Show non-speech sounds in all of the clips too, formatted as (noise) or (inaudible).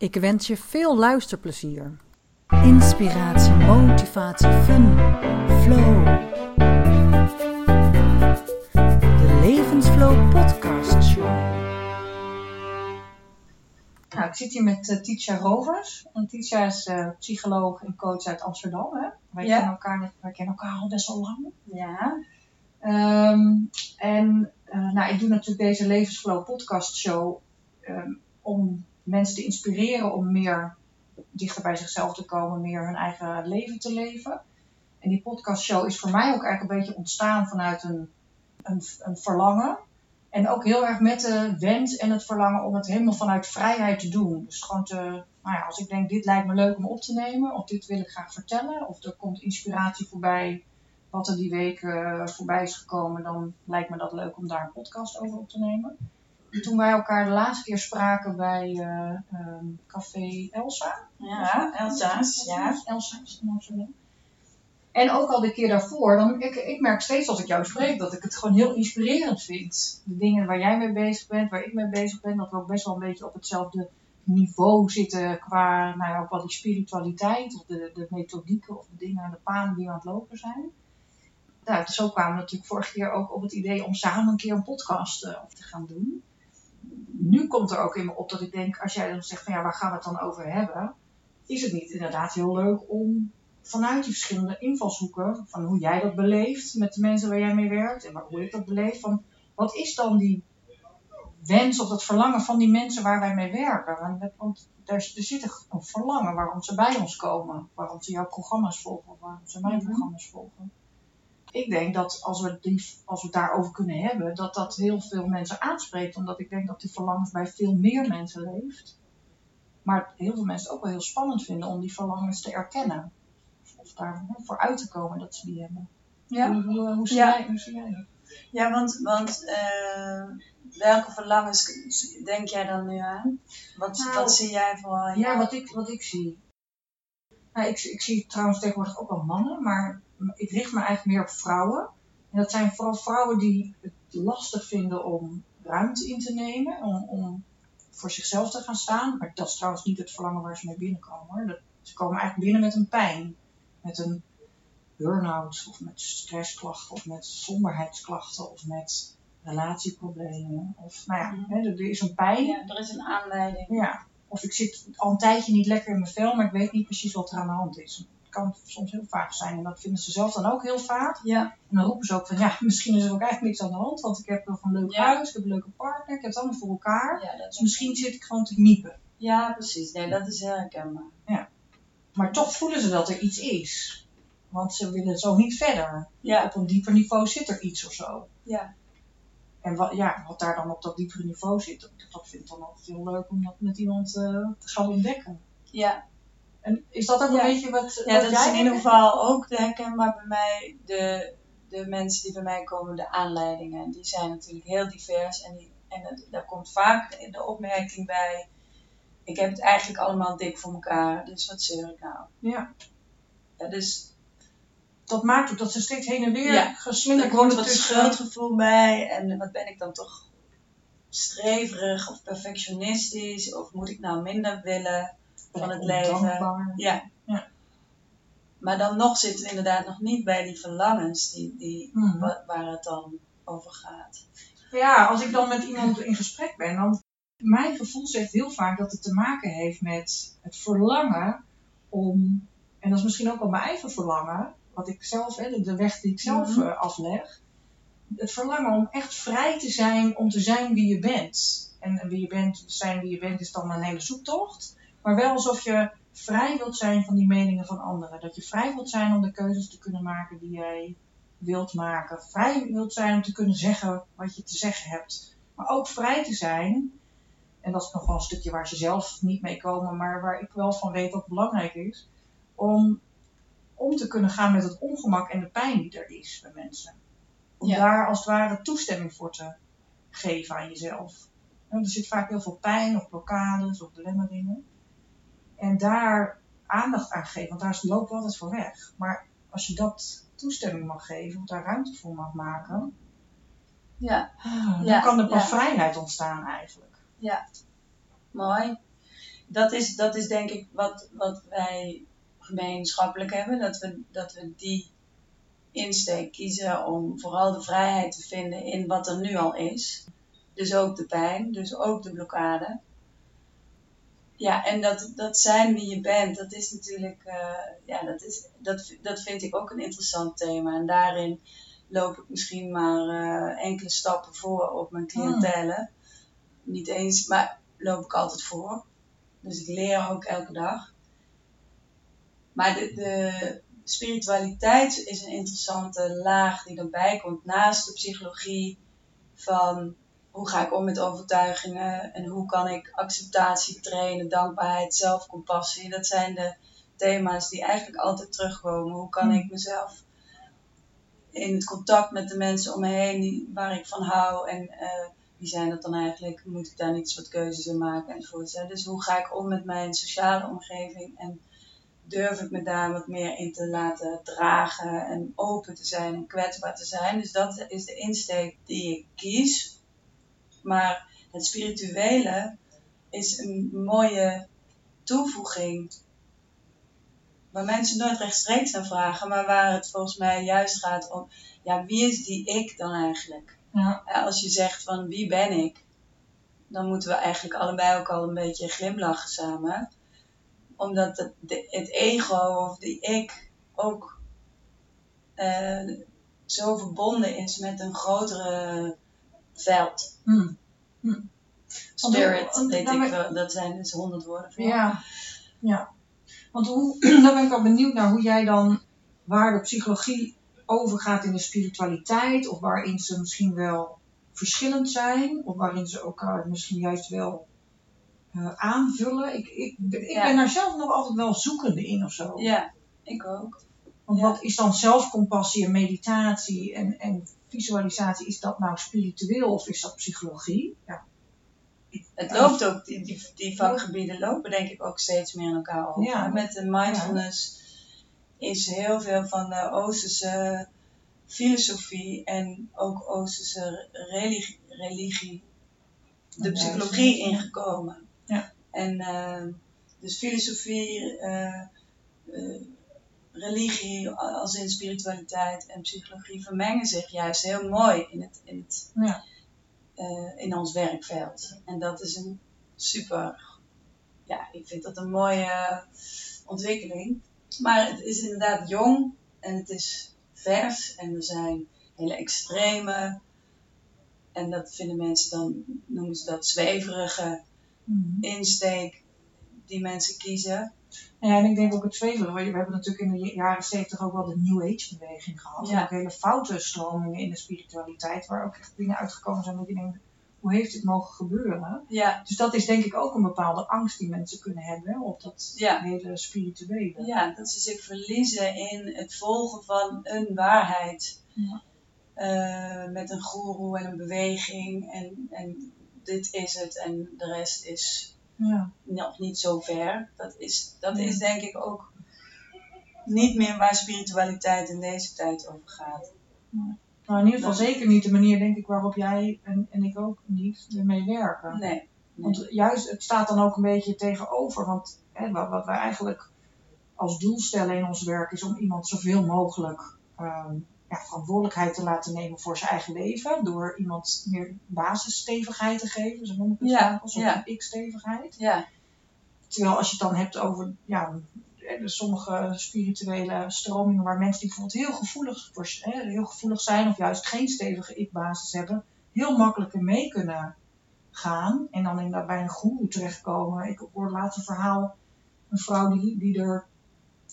Ik wens je veel luisterplezier. Inspiratie, motivatie, fun, flow. De Levensflow Podcast Show. Nou, ik zit hier met uh, Titia Rovers. En Titia is uh, psycholoog en coach uit Amsterdam. Hè? Wij, Ja. kennen elkaar, wij kennen elkaar al best wel lang. Ja, Ehm, en eh, nou, ik doe natuurlijk deze Levensflow podcast show ehm, om mensen te inspireren om meer dichter bij zichzelf te komen, meer hun eigen leven te leven. En die podcast show is voor mij ook eigenlijk een beetje ontstaan vanuit een, een, een verlangen. En ook heel erg met de wens en het verlangen om het helemaal vanuit vrijheid te doen. Dus gewoon nou ja, als ik denk dit lijkt me leuk om op te nemen, of dit wil ik graag vertellen, of er komt inspiratie voorbij wat er die week eh, voorbij is gekomen, dan lijkt me dat leuk om daar een podcast over op te nemen. Toen wij elkaar de laatste keer spraken bij eh, ehm, Café Elsa. ja, Elsa's, ja. Elsa's in Amsterdam. En ook al de keer daarvoor, dan, ik, ik merk steeds als ik jou spreek dat ik het gewoon heel inspirerend vind. De dingen waar jij mee bezig bent, waar ik mee bezig ben, dat we ook best wel een beetje op hetzelfde niveau zitten qua, nou ja, ook wel die spiritualiteit of de, de methodieken of de dingen, de paden die we aan het lopen zijn. Nou, zo kwamen we natuurlijk vorige keer ook op het idee om samen een keer een podcast eh, te gaan doen. Nu komt er ook in me op dat ik denk, als jij dan zegt van ja, waar gaan we het dan over hebben? Is het niet inderdaad heel leuk om vanuit die verschillende invalshoeken, van hoe jij dat beleeft met de mensen waar jij mee werkt en hoe ik dat beleef, van wat is dan die wens of dat verlangen van die mensen waar wij mee werken? Want, er, er zit een- verlangen waarom ze bij ons komen, waarom ze jouw programma's volgen, waarom ze mijn Mhm. programma's volgen. Ik denk dat als we, die, als we het daarover kunnen hebben, dat dat heel veel mensen aanspreekt, omdat ik denk dat die verlangens bij veel meer mensen leeft. Maar heel veel mensen het ook wel heel spannend vinden om die verlangens te erkennen. Of, of daar voor uit te komen dat ze die hebben. Ja, Hoe, hoe, hoe zie, Ja. jij, hoe zie jij dat? ja want, want eh, welke verlangens denk jij dan nu aan? Wat, Nou, wat zie jij vooral Ja, jou? wat ik, wat ik zie. Nou, ik, ik zie trouwens tegenwoordig ook wel mannen, maar ik richt me eigenlijk meer op vrouwen. En dat zijn vooral vrouwen die het lastig vinden om ruimte in te nemen, om, om voor zichzelf te gaan staan. Maar dat is trouwens niet het verlangen waar ze mee binnenkomen. Hoor. Dat, ze komen eigenlijk binnen met een pijn, met een burn-out, of met stressklachten, of met somberheidsklachten, of met relatieproblemen. Of nou ja, Mhm. hè, er, er is een pijn. Ja, er is een aanleiding. Ja, of ik zit al een tijdje niet lekker in mijn vel, maar ik weet niet precies wat er aan de hand is. Het kan soms heel vaag zijn en dat vinden ze zelf dan ook heel vaag. Ja, En dan roepen ze ook van, ja, (laughs) misschien is er ook eigenlijk niks aan de hand, want ik heb nog een leuk Ja. huis, ik heb een leuke partner, ik heb het allemaal voor elkaar. ja, dat Dus misschien zit ik gewoon te kniepen. ja, precies. Nee, dat is heel herkenbaar. Maar toch voelen ze dat er iets is. Want ze willen zo niet verder. Ja, Op een dieper niveau zit er iets of zo. ja. En wat, ja, wat daar dan op dat diepere niveau zit, dat, dat vind ik dan altijd heel leuk om dat met iemand eh, te gaan ontdekken. Ja, En is dat ook Ja. een beetje wat, ja wat dat is in ieder geval ook de herkenbaar bij mij. De, de mensen die bij mij komen, de aanleidingen, die zijn natuurlijk heel divers. En, die, en het- daar komt vaak de opmerking bij, ik heb het eigenlijk allemaal dik voor elkaar, dus wat zeur ik nou? Ja. Ja, dus dat maakt ook dat ze steeds heen en weer Ja. geslingerd er komt worden wat schuldgevoel bij en wat ben ik dan toch streverig of perfectionistisch of moet ik nou minder willen van het leven? Ja. Ja. Maar dan nog zitten we inderdaad nog niet bij die verlangens die, die, Mhm. wa- waar het dan over gaat. Ja, als ik dan met iemand in gesprek ben, dan... Mijn gevoel zegt heel vaak dat het te maken heeft met het verlangen om... En dat is misschien ook wel mijn eigen verlangen, wat ik zelf, hè, de- de weg die ik zelf Mhm. eh, afleg. Het verlangen om echt vrij te zijn, om te zijn wie je bent. En, en wie je bent, zijn wie je bent, is dan een hele zoektocht. Maar wel alsof je vrij wilt zijn van die meningen van anderen. Dat je vrij wilt zijn om de keuzes te kunnen maken die jij wilt maken. Vrij wilt zijn om te kunnen zeggen wat je te zeggen hebt. Maar ook vrij te zijn En dat is nog wel een stukje waar ze zelf niet mee komen, maar waar ik wel van weet dat het belangrijk is. Om om te kunnen gaan met het ongemak en de pijn die er is bij mensen. Om Ja. daar als het ware toestemming voor te geven aan jezelf. En er zit vaak heel veel pijn of blokkades of belemmeringen. En daar aandacht aan geven, want daar we altijd voor weg. Maar als je dat toestemming mag geven, of daar ruimte voor mag maken, Ja, ah, dan Ja, kan er pas ja. vrijheid ontstaan eigenlijk. mooi. Dat is, dat is denk ik wat, wat wij gemeenschappelijk hebben. Dat we, dat we die insteek kiezen om vooral de vrijheid te vinden in wat er nu al is. Dus ook de pijn, dus ook de blokkade. Ja, en dat, dat zijn wie je bent, dat is natuurlijk, eh, ja, dat, is, dat, dat vind ik ook een interessant thema. En daarin loop ik misschien maar eh, enkele stappen voor op mijn cliëntele. Niet eens, maar loop ik altijd voor. Dus ik leer ook elke dag. Maar de, spiritualiteit is een interessante laag die erbij komt. Naast de psychologie van hoe ga ik om met overtuigingen en hoe kan ik acceptatie trainen, dankbaarheid, zelfcompassie. Dat zijn de thema's die eigenlijk altijd terugkomen. Hoe kan ik mezelf in het contact met de mensen om me heen die, waar ik van hou en eh, wie zijn dat dan eigenlijk? Moet ik daar niet wat keuzes in maken enzovoort. Dus hoe ga ik om met mijn sociale omgeving en durf ik me daar wat meer in te laten dragen en open te zijn en kwetsbaar te zijn. Dus dat is de insteek die ik kies. Maar het spirituele is een mooie toevoeging. Waar mensen nooit rechtstreeks naar vragen, maar waar het volgens mij juist gaat om, ja, wie is die ik dan eigenlijk? Ja. Als je zegt van wie ben ik, dan moeten we eigenlijk allebei ook al een beetje glimlachen samen. Omdat het, de- het ego of die ik ook eh, zo verbonden is met een grotere veld. Hm. Hm. Spirit, Want- weet ik wel. Dat zijn dus honderd woorden voor. Ja, ja. Want hoe, (clears throat) dan ben ik wel benieuwd naar hoe jij dan, waar de psychologie overgaat in de spiritualiteit, of waarin ze misschien wel verschillend zijn, of waarin ze elkaar misschien juist wel eh, aanvullen. Ik, ik, ben- ik Ja. ben daar zelf nog altijd wel zoekende in of zo. Ja, ik ook. Want ja. wat is dan zelfcompassie en meditatie en, en visualisatie? Is dat nou spiritueel of is dat psychologie? Ja. Het loopt ook, die, die, vakgebieden lopen denk ik ook steeds meer in elkaar over. Ja. Met de mindfulness is heel veel van de Oosterse filosofie en ook Oosterse religie, religie de psychologie ingekomen. En dus filosofie, eh, eh, religie als in spiritualiteit en psychologie vermengen zich juist heel mooi in, het, in, het, Ja. in ons werkveld. En dat is een super, ja, ik vind dat een mooie ontwikkeling. Maar het is inderdaad jong en het is vers en er zijn hele extreme. En dat vinden mensen dan, noemen ze dat zweverige Mhm. insteek die mensen kiezen. Ja, en ik denk ook het zweven. We hebben natuurlijk in de jaren zeventig ook wel de New Age beweging gehad. Ja. En ook hele foute stromingen in de spiritualiteit, waar ook echt dingen uitgekomen zijn dat je denkt, hoe heeft dit mogen gebeuren? Ja, Dus dat is denk ik ook een bepaalde angst die mensen kunnen hebben op dat ja. hele spirituele. Ja, dat ze zich verliezen in het volgen van een waarheid. Ja. Eh, met een goeroe en een beweging. En, en dit is het en de rest is Ja. nog niet zo ver. Dat is, dat Ja. is denk ik ook niet meer waar spiritualiteit in deze tijd over gaat. Nou, in ieder geval zeker niet de manier, denk ik, waarop jij en, en ik ook niet ermee werken. Nee. Want juist, het staat dan ook een beetje tegenover. Want hè, wat, wat wij eigenlijk als doel stellen in ons werk is om iemand zoveel mogelijk ehm, ja, verantwoordelijkheid te laten nemen voor zijn eigen leven. Door iemand meer basisstevigheid te geven, zo noem ik het Ja, als ja. een x-stevigheid. Ja, Terwijl als je het dan hebt over ja, de sommige spirituele stromingen waar mensen die bijvoorbeeld heel gevoelig, voor, hè, heel gevoelig zijn of juist geen stevige ik-basis hebben, heel makkelijk in mee kunnen gaan en dan inderdaad bij een goeroe terechtkomen. Ik hoorde laatst een verhaal, een vrouw die, die er,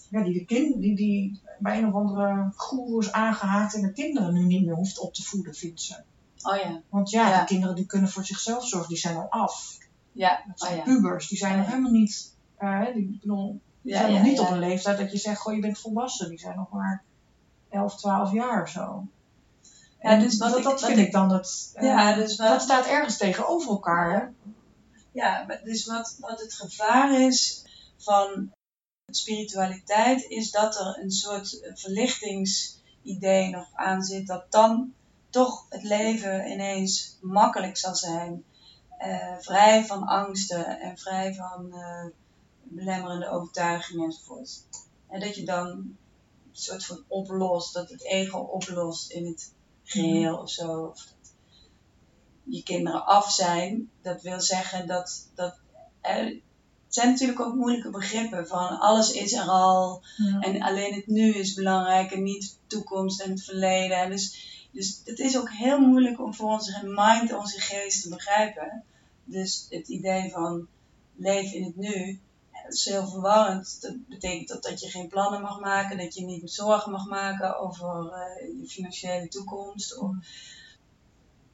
ja, die de kind, die, die bij een of andere goeroe is aangehaakt en de kinderen nu niet meer hoeft op te voeden, vindt ze. oh ja. Want ja, Ja. de kinderen die kunnen voor zichzelf zorgen, die zijn al af. Ja, Dat oh zijn ja. pubers, die zijn nog Ja. helemaal niet, hè, die, bedoel, die Ja, zijn nog niet op een leeftijd dat je zegt, goh, je bent volwassen. Die zijn nog maar 11, 12 jaar of zo. Ja, En dus wat dat, ik- dat vind ik- ik dan, dat, eh, Ja, dus wat- dat staat ergens tegenover elkaar. Hè? Ja, dus wat, wat het gevaar is van spiritualiteit, is dat er een soort verlichtingsidee nog aan zit, dat dan toch het leven ineens makkelijk zal zijn. Eh, vrij van angsten en vrij van eh, belemmerende overtuigingen enzovoort. En dat je dan een soort van oplost, dat het ego oplost in het geheel of zo. Of dat je kinderen af zijn, dat wil zeggen dat, dat zijn natuurlijk ook moeilijke begrippen van alles is er al Ja. en alleen het nu is belangrijk en niet de toekomst en het verleden. En dus, dus het is ook heel moeilijk om voor onze mind, onze geest te begrijpen. Dus het idee van leef in het nu, dat is heel verwarrend. Dat betekent dat, dat je geen plannen mag maken, dat je niet zorgen mag maken over eh, je financiële toekomst. Of,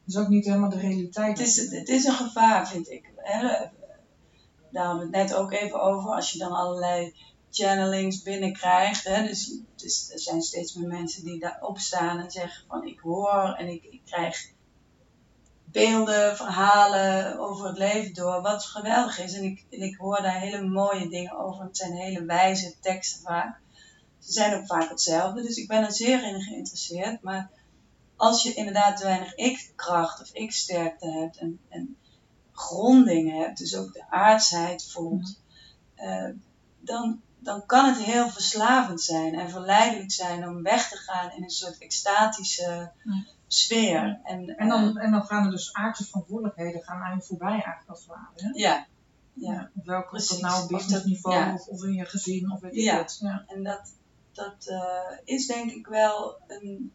Dat is ook niet helemaal de realiteit. het, is, het is een gevaar, vind ik. Daar hadden we het net ook even over. Als je dan allerlei channelings binnenkrijgt. Hè? Dus, dus er zijn steeds meer mensen die daar opstaan en zeggen van ik hoor en ik, ik krijg beelden, verhalen over het leven door. Wat geweldig is. En ik, en ik hoor daar hele mooie dingen over. Het zijn hele wijze teksten vaak. Ze zijn ook vaak hetzelfde. Dus ik ben er zeer in geïnteresseerd. Maar als je inderdaad te weinig ik-kracht of ik-sterkte hebt en, en gronding hebt, dus ook de aardsheid voelt, eh, dan, dan kan het heel verslavend zijn en verleidelijk zijn om weg te gaan in een soort extatische sfeer. En, En dan, en dan gaan er dus aardse verantwoordelijkheden gaan aan je voorbij eigenlijk als het ware. eh, ja, ja. Of welke, of Precies. dat nou op businessniveau ja. of, of in je gezin of weet ik Ja. wat. Ja. En dat, dat eh, is denk ik wel een.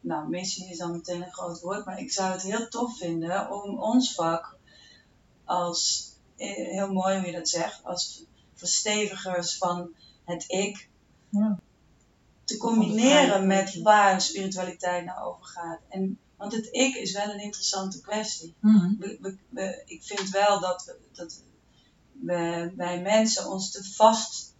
Nou, missie is dan meteen een groot woord, maar ik zou het heel tof vinden om ons vak als, eh, heel mooi hoe je dat zegt, als verstevigers van het ik, Ja. te combineren met waar spiritualiteit nou over gaat. En, want het ik is wel een interessante kwestie. Mhm. We, we, we- ik vind wel dat, we, dat we, wij mensen ons te vast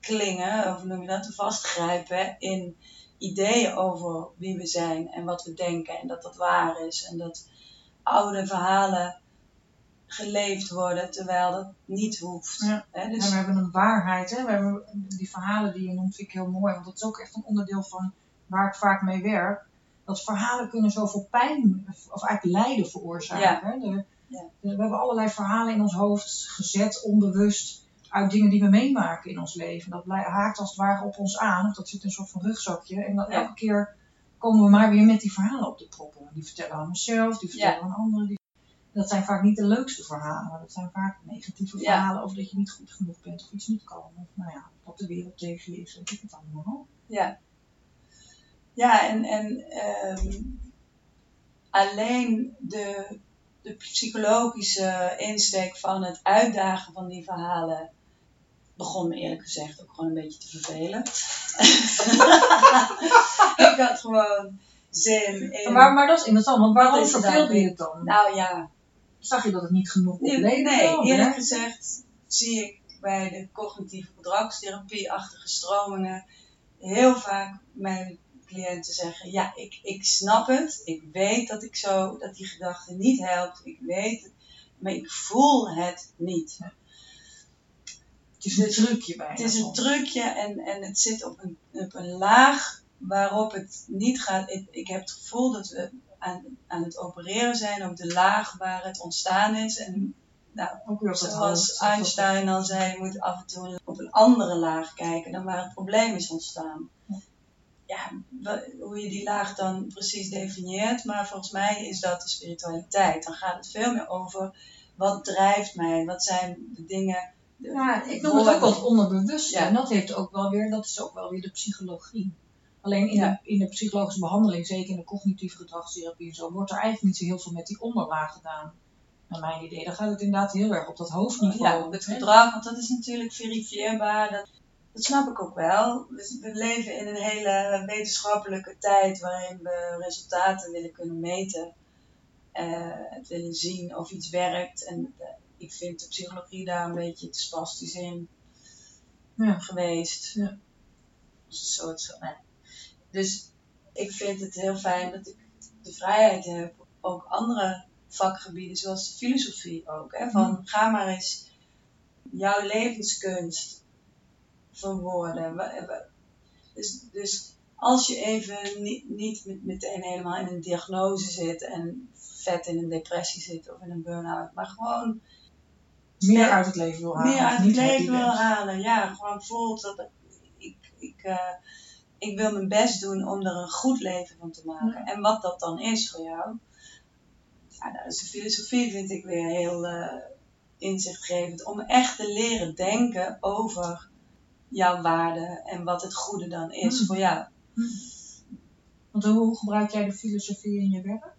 klingen, of noem je dat, te vastgrijpen in ideeën over wie we zijn en wat we denken en dat dat waar is en dat oude verhalen geleefd worden terwijl dat niet hoeft. Ja. Hè, En dus, we hebben een waarheid, hè? We hebben die verhalen die je noemt, vind ik heel mooi. Want dat is ook echt een onderdeel van waar ik vaak mee werk. Dat verhalen kunnen zoveel pijn, of eigenlijk lijden veroorzaken. De- Ja. we hebben allerlei verhalen in ons hoofd gezet, onbewust, uit dingen die we meemaken in ons leven. Dat haakt als het ware op ons aan, of dat zit in een soort van rugzakje. En dan elke keer komen we maar weer met die verhalen op de proppen. Die vertellen aan onszelf, die vertellen aan anderen. Die... Dat zijn vaak niet de leukste verhalen, maar dat zijn vaak negatieve Ja. verhalen over dat je niet goed genoeg bent of iets niet kan. Of nou ja, dat de wereld tegen je is, weet ik het allemaal. ja. Ja, en, en ehm, alleen de, de psychologische insteek van het uitdagen van die verhalen begon me eerlijk gezegd ook gewoon een beetje te vervelen. (laughs) ik had gewoon zin in. Maar, maar dat is interessant, want waarom Wat er verveelde je het dan? Nou ja, Zag je dat het niet genoeg nee, opleverde? nee, of, eerlijk gezegd zie ik bij de cognitieve gedragstherapie-achtige stromingen heel vaak mijn cliënten zeggen: Ja, ik, ik snap het. Ik weet dat ik zo, dat die gedachte niet helpt. Ik weet het, maar ik voel het niet. Het is een trucje bij Het is een trucje en, en het zit op een, op een laag waarop het niet gaat. Ik, ik heb het gevoel dat we aan, aan het opereren zijn op de laag waar het ontstaan is. En nou, Ook zoals. Einstein al zei, je moet af en toe op een andere laag kijken dan waar het probleem is ontstaan. Ja. Hoe je die laag dan precies definieert, maar volgens mij is dat de spiritualiteit. Dan gaat het veel meer over wat drijft mij, wat zijn de dingen. de Ja, ik noem het ook wel het onderbewuste. Ja. En dat heeft ook wel weer, dat is ook wel weer de psychologie. Alleen in, Ja. de, in de psychologische behandeling, zeker in de cognitieve gedragstherapie en zo, wordt er eigenlijk niet zo heel veel met die onderlaag gedaan. Naar mijn idee. Dan gaat het inderdaad heel erg op dat hoofdniveau. Ja, op het gedrag, want dat is natuurlijk verifieerbaar. Dat, dat snap ik ook wel. We, we leven in een hele wetenschappelijke tijd waarin we resultaten willen kunnen meten. het willen zien of iets werkt. En eh, ik vind de psychologie daar een beetje te spastisch in Ja. geweest. Ja. Dus, een soort, zo- nee. Dus ik vind het heel fijn dat ik de vrijheid heb, ook andere vakgebieden, zoals filosofie ook. Hè, van ga maar eens jouw levenskunst verwoorden. Dus, dus als je even niet, niet met- meteen helemaal in een diagnose zit en vet in een depressie zit of in een burn-out, maar gewoon Meer uit het leven wil halen. meer uit het leven wil halen. Ja, gewoon voelt dat ik, ik, ik, eh, ik wil mijn best doen om er een goed leven van te maken. En wat dat dan is voor jou. Ja, nou, dus de filosofie vind ik weer heel eh, inzichtgevend. Om echt te leren denken over jouw waarde en wat het goede dan is Mm. voor jou. Want hoe gebruik jij de filosofie in je werk?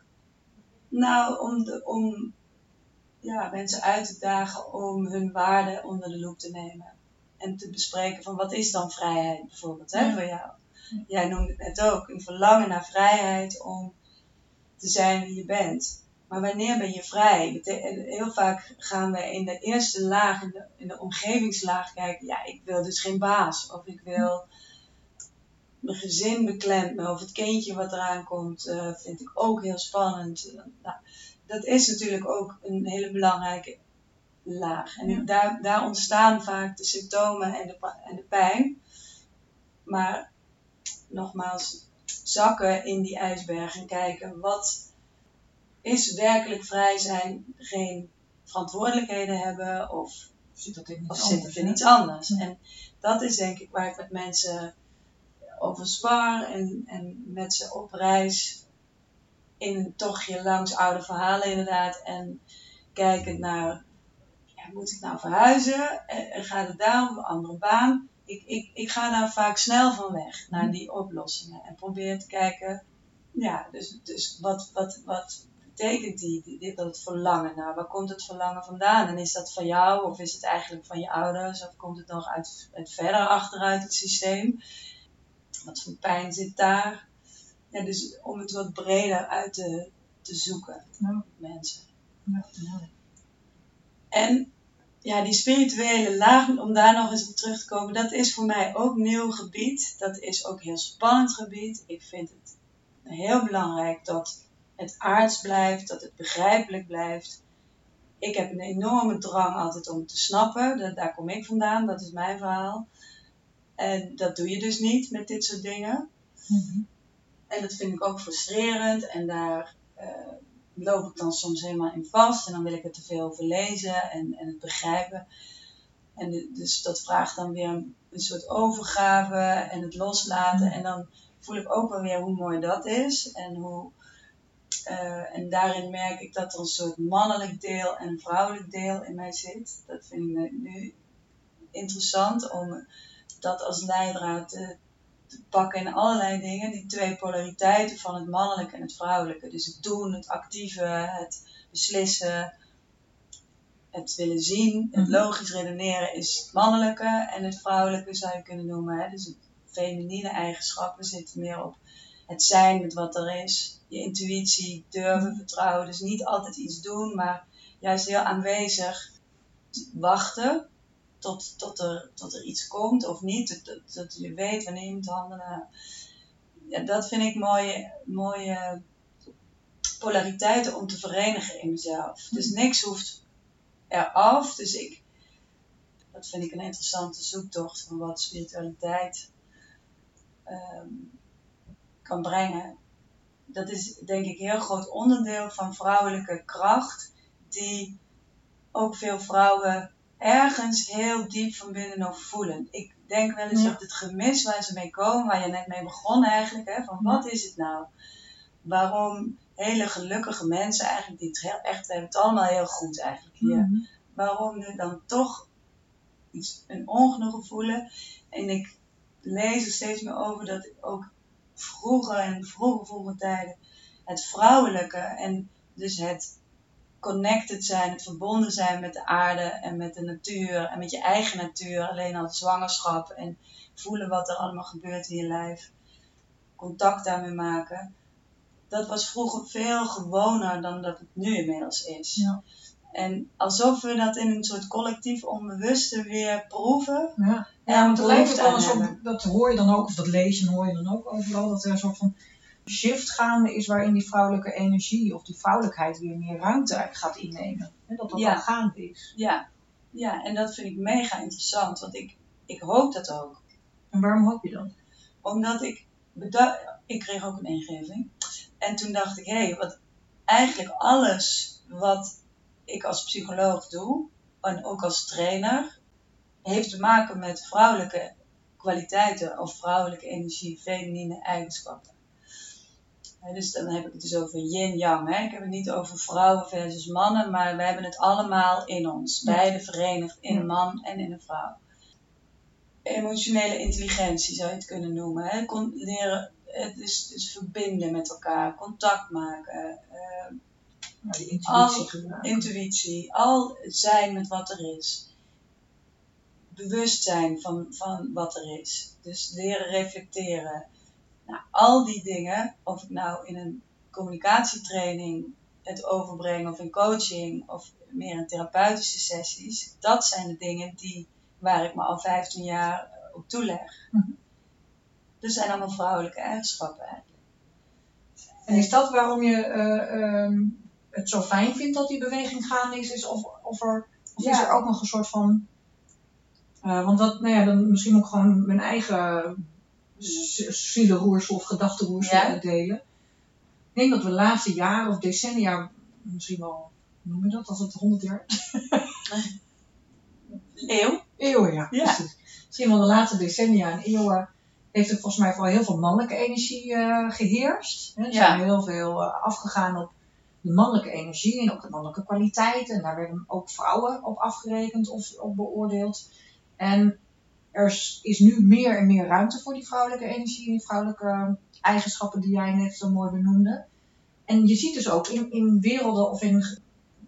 Nou, om, de, om ja, mensen uit te dagen om hun waarde onder de loep te nemen. En te bespreken van wat is dan vrijheid bijvoorbeeld hè, Ja. voor jou. Jij noemde het net ook, een verlangen naar vrijheid om te zijn wie je bent. Maar wanneer ben je vrij? Heel vaak gaan we in de eerste laag, in de, in de omgevingslaag kijken. Ja, ik wil dus geen baas. Of ik wil mijn gezin beklemt me. Of het kindje wat eraan komt, eh, vind ik ook heel spannend. Nou, dat is natuurlijk ook een hele belangrijke laag. En Ja. daar, daar ontstaan vaak de symptomen en de, en de pijn. Maar nogmaals, zakken in die ijsberg en kijken wat is werkelijk vrij zijn, geen verantwoordelijkheden hebben of, Zit dat in iets of anders? zit in iets anders. Ja. En dat is denk ik waar ik met mensen over spar en, en met ze op reis in een tochtje langs oude verhalen inderdaad en kijkend naar ja, moet ik nou verhuizen en, en gaat het daar om een andere baan? Ik, ik, ik ga daar vaak snel van weg naar die oplossingen en probeer te kijken, ja, dus, dus wat, wat, wat betekent die, die, dat verlangen? Nou, waar komt het verlangen vandaan? En is dat van jou of is het eigenlijk van je ouders of komt het nog uit, uit verder achteruit het systeem? Wat voor pijn zit daar? Ja, dus om het wat breder uit te, te zoeken, Ja. mensen. Ja. En ja, die spirituele laag, om daar nog eens op terug te komen, dat is voor mij ook nieuw gebied. Dat is ook heel spannend gebied. Ik vind het heel belangrijk dat het aards blijft, dat het begrijpelijk blijft. Ik heb een enorme drang altijd om te snappen. Dat, daar kom ik vandaan, dat is mijn verhaal. En dat doe je dus niet met dit soort dingen. Mhm. En dat vind ik ook frustrerend. En daar eh, loop ik dan soms helemaal in vast. En dan wil ik er te veel over lezen en, en het begrijpen. En dus dat vraagt dan weer een, soort overgave en het loslaten. En dan voel ik ook wel weer hoe mooi dat is. En, hoe, eh, en daarin merk ik dat er een soort mannelijk deel en een vrouwelijk deel in mij zit. Dat vind ik nu interessant om dat als leidraad te, te pakken in allerlei dingen. Die twee polariteiten van het mannelijke en het vrouwelijke. Dus het doen, het actieve, het beslissen, het willen zien, het Mhm. logisch redeneren is het mannelijke. En het vrouwelijke zou je kunnen noemen. Hè? Dus het feminine eigenschappen zitten meer op het zijn met wat er is. Je intuïtie, durven, vertrouwen. Dus niet altijd iets doen, maar juist heel aanwezig wachten tot, tot, er, tot er iets komt of niet. Dat, dat, je weet wanneer je moet handelen. Ja, dat vind ik mooie, mooie polariteiten om te verenigen in mezelf. Dus niks hoeft eraf. Dus ik, dat vind ik een interessante zoektocht van wat spiritualiteit ehm, kan brengen. Dat is denk ik een heel groot onderdeel van vrouwelijke kracht, die ook veel vrouwen ergens heel diep van binnen nog voelen. Ik denk wel eens Ja. dat het gemis waar ze mee komen, waar je net mee begon eigenlijk, hè, van wat is het nou? Waarom hele gelukkige mensen eigenlijk, die het heel, echt hebben het allemaal heel goed eigenlijk hier, Mhm. waarom nu dan toch iets, een ongenoegen voelen. En ik lees er steeds meer over dat ook vroeger, in vroege, vroege tijden, het vrouwelijke en dus het connected zijn, het verbonden zijn met de aarde en met de natuur en met je eigen natuur, alleen al zwangerschap en voelen wat er allemaal gebeurt in je lijf, contact daarmee maken. dat was vroeger veel gewoner dan dat het nu inmiddels is. Ja. En alsof we dat in een soort collectief onbewuste weer proeven. Ja, ja want lijkt het wel soort, dat hoor je dan ook, of dat lees je en hoor je dan ook overal, dat er een soort van shift gaande is waarin die vrouwelijke energie of die vrouwelijkheid weer meer ruimte gaat innemen. En dat dat Ja. al gaande is. Ja. ja, en dat vind ik mega interessant, want ik, ik hoop dat ook. En waarom hoop je dat? Omdat ik bedacht, ik kreeg ook een ingeving. En toen dacht ik, hé, hey, wat eigenlijk alles wat ik als psycholoog doe, en ook als trainer, heeft te maken met vrouwelijke kwaliteiten of vrouwelijke energie, feminine eigenschappen. Dus dan heb ik het dus over yin-yang. hè. Ik heb het niet over vrouwen versus mannen, maar we hebben het allemaal in ons. Ja. Beide verenigd in een man en in een vrouw. Emotionele intelligentie zou je het kunnen noemen. Hè. Leren, het is dus verbinden met elkaar, contact maken, eh, Ja, die intuïtie Al- intuïtie, al zijn met wat er is. Bewustzijn van, van wat er is. Dus leren reflecteren. Nou, al die dingen, of ik nou in een communicatietraining het overbreng of in coaching of meer in therapeutische sessies, dat zijn de dingen die, waar ik me al 15 jaar op toeleg. Mhm. Dat zijn allemaal vrouwelijke eigenschappen eigenlijk. En is dat waarom je eh, ehm, het zo fijn vindt dat die beweging gaande is? is of of, er, of Ja. is er ook nog een soort van. eh, want dat, nou ja, dan misschien ook gewoon mijn eigen zielenroersel of gedachtenroersel Ja. delen. Ik denk dat we de laatste jaren of decennia, misschien wel, hoe noem je dat, als het 100 jaar (laughs) Eeuw? Eeuwen, ja. Ja. Precies. Misschien wel de laatste decennia en eeuwen heeft er volgens mij vooral heel veel mannelijke energie eh, geheerst. Hè, Er Ja. zijn heel veel eh, afgegaan op de mannelijke energie en ook de mannelijke kwaliteiten. En daar werden ook vrouwen op afgerekend of op beoordeeld. En er is- nu meer en meer ruimte voor die vrouwelijke energie en die vrouwelijke eigenschappen die jij net zo mooi benoemde. En je ziet dus ook in, in werelden of in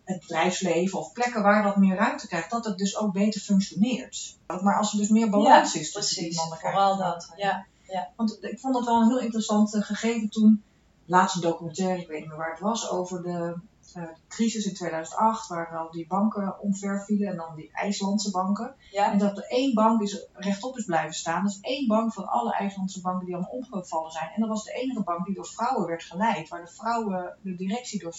het bedrijfsleven of plekken waar dat meer ruimte krijgt, dat het dus ook beter functioneert. Maar als er dus meer balans is tussen die Precies, mannelijkheid vooral dat. vrouwelijkheid. Ja, Want ik vond dat wel een heel interessant eh, gegeven toen, laatste documentaire, ik weet niet meer waar het was, over de eh, crisis in 2008, waar al die banken omver vielen en dan die IJslandse banken. ja, En dat er één bank is, rechtop is blijven staan. Dat is één bank van alle IJslandse banken die allemaal omgevallen zijn. En dat was de enige bank die door vrouwen werd geleid. Waar de vrouwen, de directie door,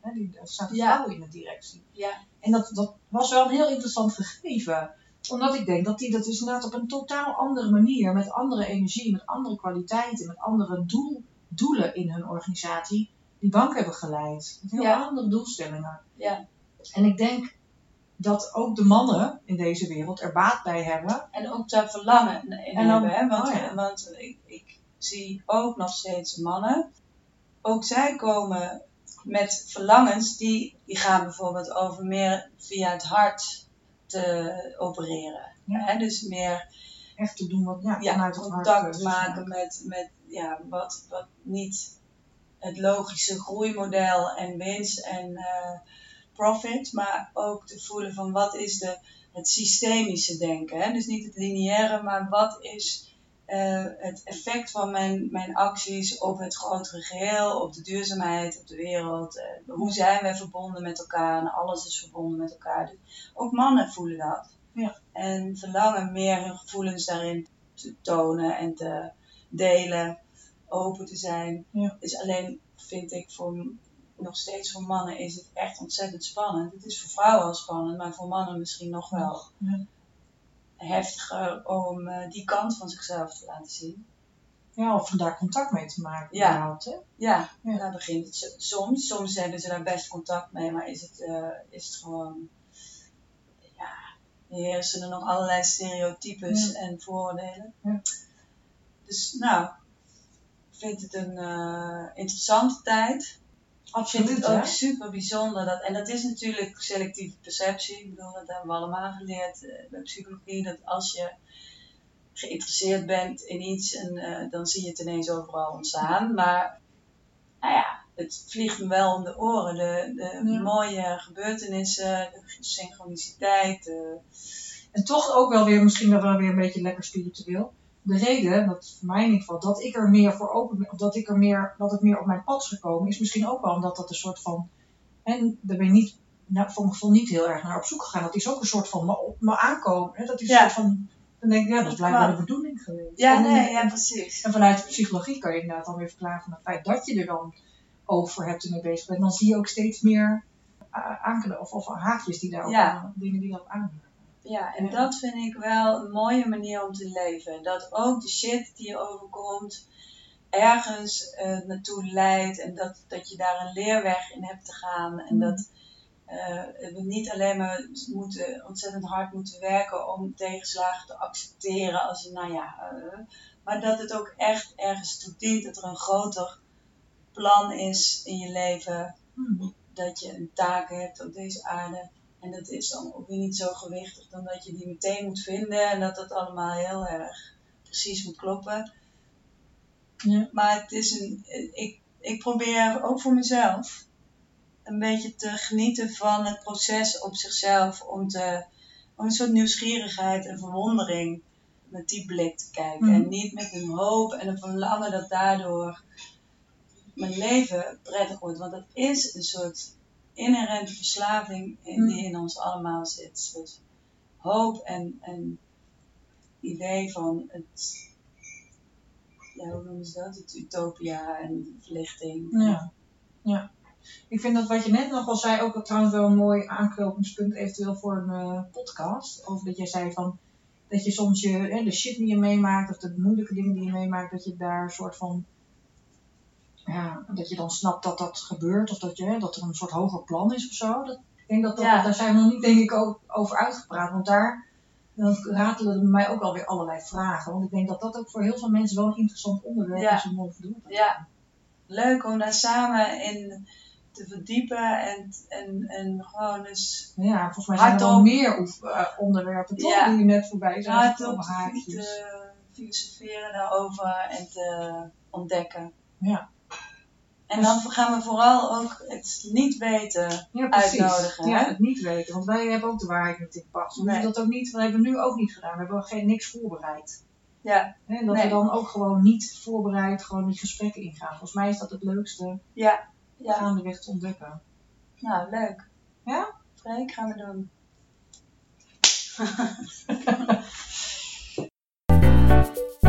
hè, die, er zaten Ja. vrouwen in de directie. ja. En dat, dat was wel een heel interessant gegeven. Omdat ik denk dat die dat is inderdaad op een totaal andere manier, met andere energie, met andere kwaliteiten, met andere doel, doelen in hun organisatie, die bank hebben geleid. Met heel Ja. andere doelstellingen. Ja. En ik denk dat ook de mannen in deze wereld er baat bij hebben. En ook daar verlangen in En hebben. Hè? Want, oh ja. want ik, ik zie ook nog steeds mannen. Ook zij komen met verlangens die, die gaan bijvoorbeeld over meer via het hart te opereren. Ja. Hè? Dus meer Echt te doen wat ja, ja, vanuit het hart contact keuzes maken met, met ja, wat, wat niet het logische groeimodel en winst en eh, profit, maar ook te voelen van wat is de, het systemische denken. Hè? Dus niet het lineaire, maar wat is eh, het effect van mijn, mijn acties op het grotere geheel, op de duurzaamheid, op de wereld. eh, hoe zijn wij verbonden met elkaar en alles is verbonden met elkaar. Dus ook mannen voelen dat. Ja. En verlangen meer hun gevoelens daarin te tonen en te delen, open te zijn. Ja. Dus alleen vind ik voor nog steeds voor mannen is het echt ontzettend spannend. Het is voor vrouwen al spannend, maar voor mannen misschien nog wel Ja. heftiger om eh, die kant van zichzelf te laten zien. Ja, of daar contact mee te maken. Ja. überhaupt, hè? Ja, Ja. daar begint het so- soms. Soms hebben ze daar best contact mee, maar is het, eh, is het gewoon. Ja, heersen er nog allerlei stereotypes Ja. en vooroordelen. Ja. Dus nou, vind het een eh, interessante tijd. Ik vind het hè? ook super bijzonder. Dat, en dat is natuurlijk selectieve perceptie. Ik bedoel, dat hebben we allemaal geleerd eh, bij psychologie. Dat als je geïnteresseerd bent in iets, en, eh, dan zie je het ineens overal ontstaan. Maar nou ja, het vliegt me wel om de oren. De, de Ja. mooie gebeurtenissen, de synchroniciteit. de- En toch ook wel weer, misschien wel weer een beetje lekker spiritueel. De reden, dat voor mij in ieder geval, dat ik er meer voor open ben, of dat, ik er meer, dat het meer op mijn pad is gekomen, is misschien ook wel omdat dat een soort van. En daar ben ik niet, nou, voor mijn gevoel niet heel erg naar op zoek gegaan. Dat is ook een soort van me, op me aankomen. Hè? Dat is Ja. een soort van. Dan denk ik, ja, dat is blijkbaar de bedoeling geweest. Ja, En- nee, ja, precies. En vanuit de psychologie kan je inderdaad dan weer verklaren van het feit dat je er dan over hebt en mee bezig bent. Dan zie je ook steeds meer uh, aanknop- of, of haakjes die daarop Ja. dingen die daarop aanhaken. Ja, en Ja. dat vind ik wel een mooie manier om te leven. Dat ook de shit die je overkomt ergens eh, naartoe leidt en dat, dat je daar een leerweg in hebt te gaan. En Mm. dat eh, we niet alleen maar moeten, ontzettend hard moeten werken om tegenslagen te accepteren als je, nou ja, eh, maar dat het ook echt ergens toe dient, dat er een groter plan is in je leven Hmm. dat je een taak hebt op deze aarde. En dat is dan ook weer niet zo gewichtig dan dat je die meteen moet vinden en dat dat allemaal heel erg precies moet kloppen. Ja. Maar het is een, ik, ik probeer ook voor mezelf een beetje te genieten van het proces op zichzelf. Om, te, om een soort nieuwsgierigheid en verwondering met die blik te kijken. Mhm. En niet met een hoop en een verlangen dat daardoor mijn leven prettig wordt. Want dat is een soort inherente verslaving in- die in ons allemaal zit. Soort hoop en, en idee van het, ja, hoe noemen ze dat? Het utopia en verlichting. Ja. ja. Ik vind dat wat je net nog al zei ook trouwens wel een mooi aanknopingspunt eventueel voor een eh, podcast. Over dat jij zei van dat je soms je, hè, de shit die je meemaakt of de moeilijke dingen die je meemaakt, dat je daar een soort van ja, dat je dan snapt dat dat gebeurt of dat, je, dat er een soort hoger plan is of zo. Dat, ik denk dat, dat Ja. daar zijn we nog niet denk ik ook over uitgepraat, want daar dan ratelen bij mij ook alweer allerlei vragen. Want ik denk dat dat ook voor heel veel mensen wel een interessant onderwerp Ja. is om over te Ja, leuk om daar samen in te verdiepen en, en, en gewoon eens Ja, volgens mij zijn er wel meer eh, onderwerpen toch, Ja. die net voorbij zijn hardop te filosoferen daarover en te ontdekken. Ja. En dan gaan we vooral ook het niet weten. Ja, uitnodigen, Ja, hè? het niet weten, want wij hebben ook de waarheid niet in pacht. We Nee. dat ook niet, dat hebben we nu ook niet gedaan. We hebben geen, niks voorbereid. Ja, en dat Nee. we dan ook gewoon niet voorbereid gewoon die gesprekken ingaan. Volgens mij is dat het leukste ja, ja. gaandeweg te ontdekken. Nou, leuk. Ja? Freek, gaan we doen. (laughs)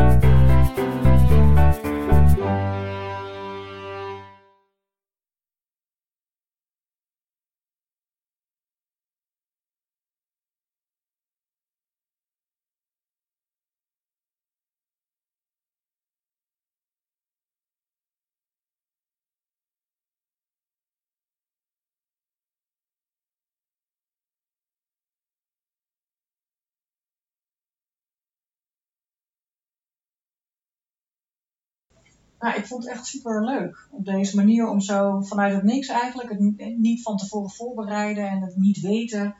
Nou, ik vond het echt super leuk. Op deze manier om zo vanuit het niks eigenlijk, het ni- niet van tevoren voorbereiden en het niet weten,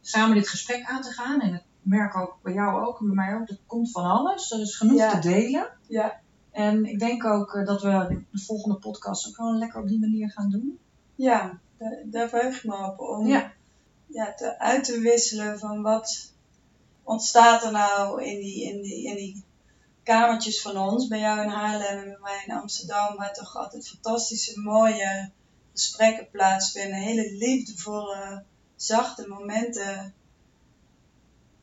samen dit gesprek aan te gaan. En ik merk ook bij jou ook en bij mij ook, er komt van alles. Er is genoeg Ja. te delen. Ja. En ik denk ook eh, dat we de volgende podcast ook gewoon lekker op die manier gaan doen. Ja, daar, daar verheug ik me op. Om Ja. ja, te, uit te wisselen van wat ontstaat er nou in die, in, die, in die kamertjes van ons. Bij jou in Haarlem en bij mij in Amsterdam. Waar toch altijd fantastische, mooie gesprekken plaatsvinden. Hele liefdevolle, zachte momenten.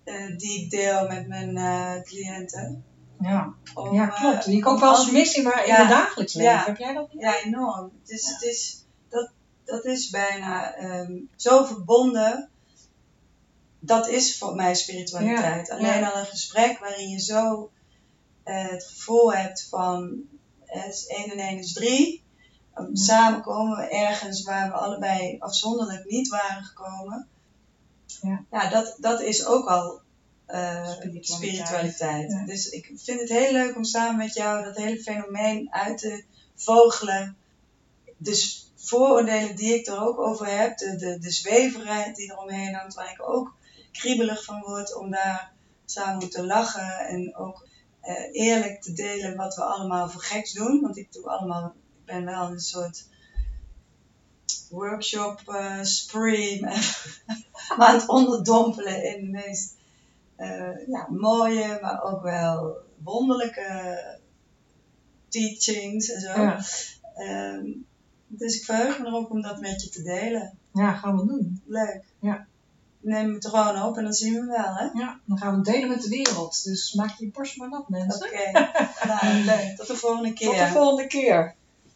eh, die ik deel met mijn eh, cliënten. Ja, Om, ja eh, klopt. Die ik ook wel eens die- mis in, mijn dagelijks leven. Ja. Heb jij dat niet? Ja, enorm. Het is, het is, dat, dat is bijna ehm, zo verbonden. Dat is voor mij spiritualiteit. Alleen al een gesprek waarin je zo eh, het gevoel hebt van eh, 1 en 1 is 3. Ja. Samen komen we ergens waar we allebei afzonderlijk niet waren gekomen. Ja. Ja, dat, dat is ook al eh, Spiritualiteit. spiritualiteit. Ja. Dus ik vind het heel leuk om samen met jou dat hele fenomeen uit te vogelen. Dus vooroordelen die ik er ook over heb, de, de, de zweverheid die eromheen hangt, waar ik ook kriebelig van word om daar samen te lachen en ook eerlijk te delen wat we allemaal voor geks doen. Want ik doe allemaal, ik ben wel een soort workshop eh, spree, (laughs) maar aan het onderdompelen in de meest eh, ja, mooie, maar ook wel wonderlijke teachings en zo. Ja. Ehm, dus ik verheug me erop om dat met je te delen. ja, gaan we doen. Leuk. Ja. Neem het er gewoon op en dan zien we wel, hè? Ja, dan gaan we het delen met de wereld. Dus maak je borst maar nat, mensen. Oké. nou, leuk. Tot de volgende keer. Tot de volgende keer.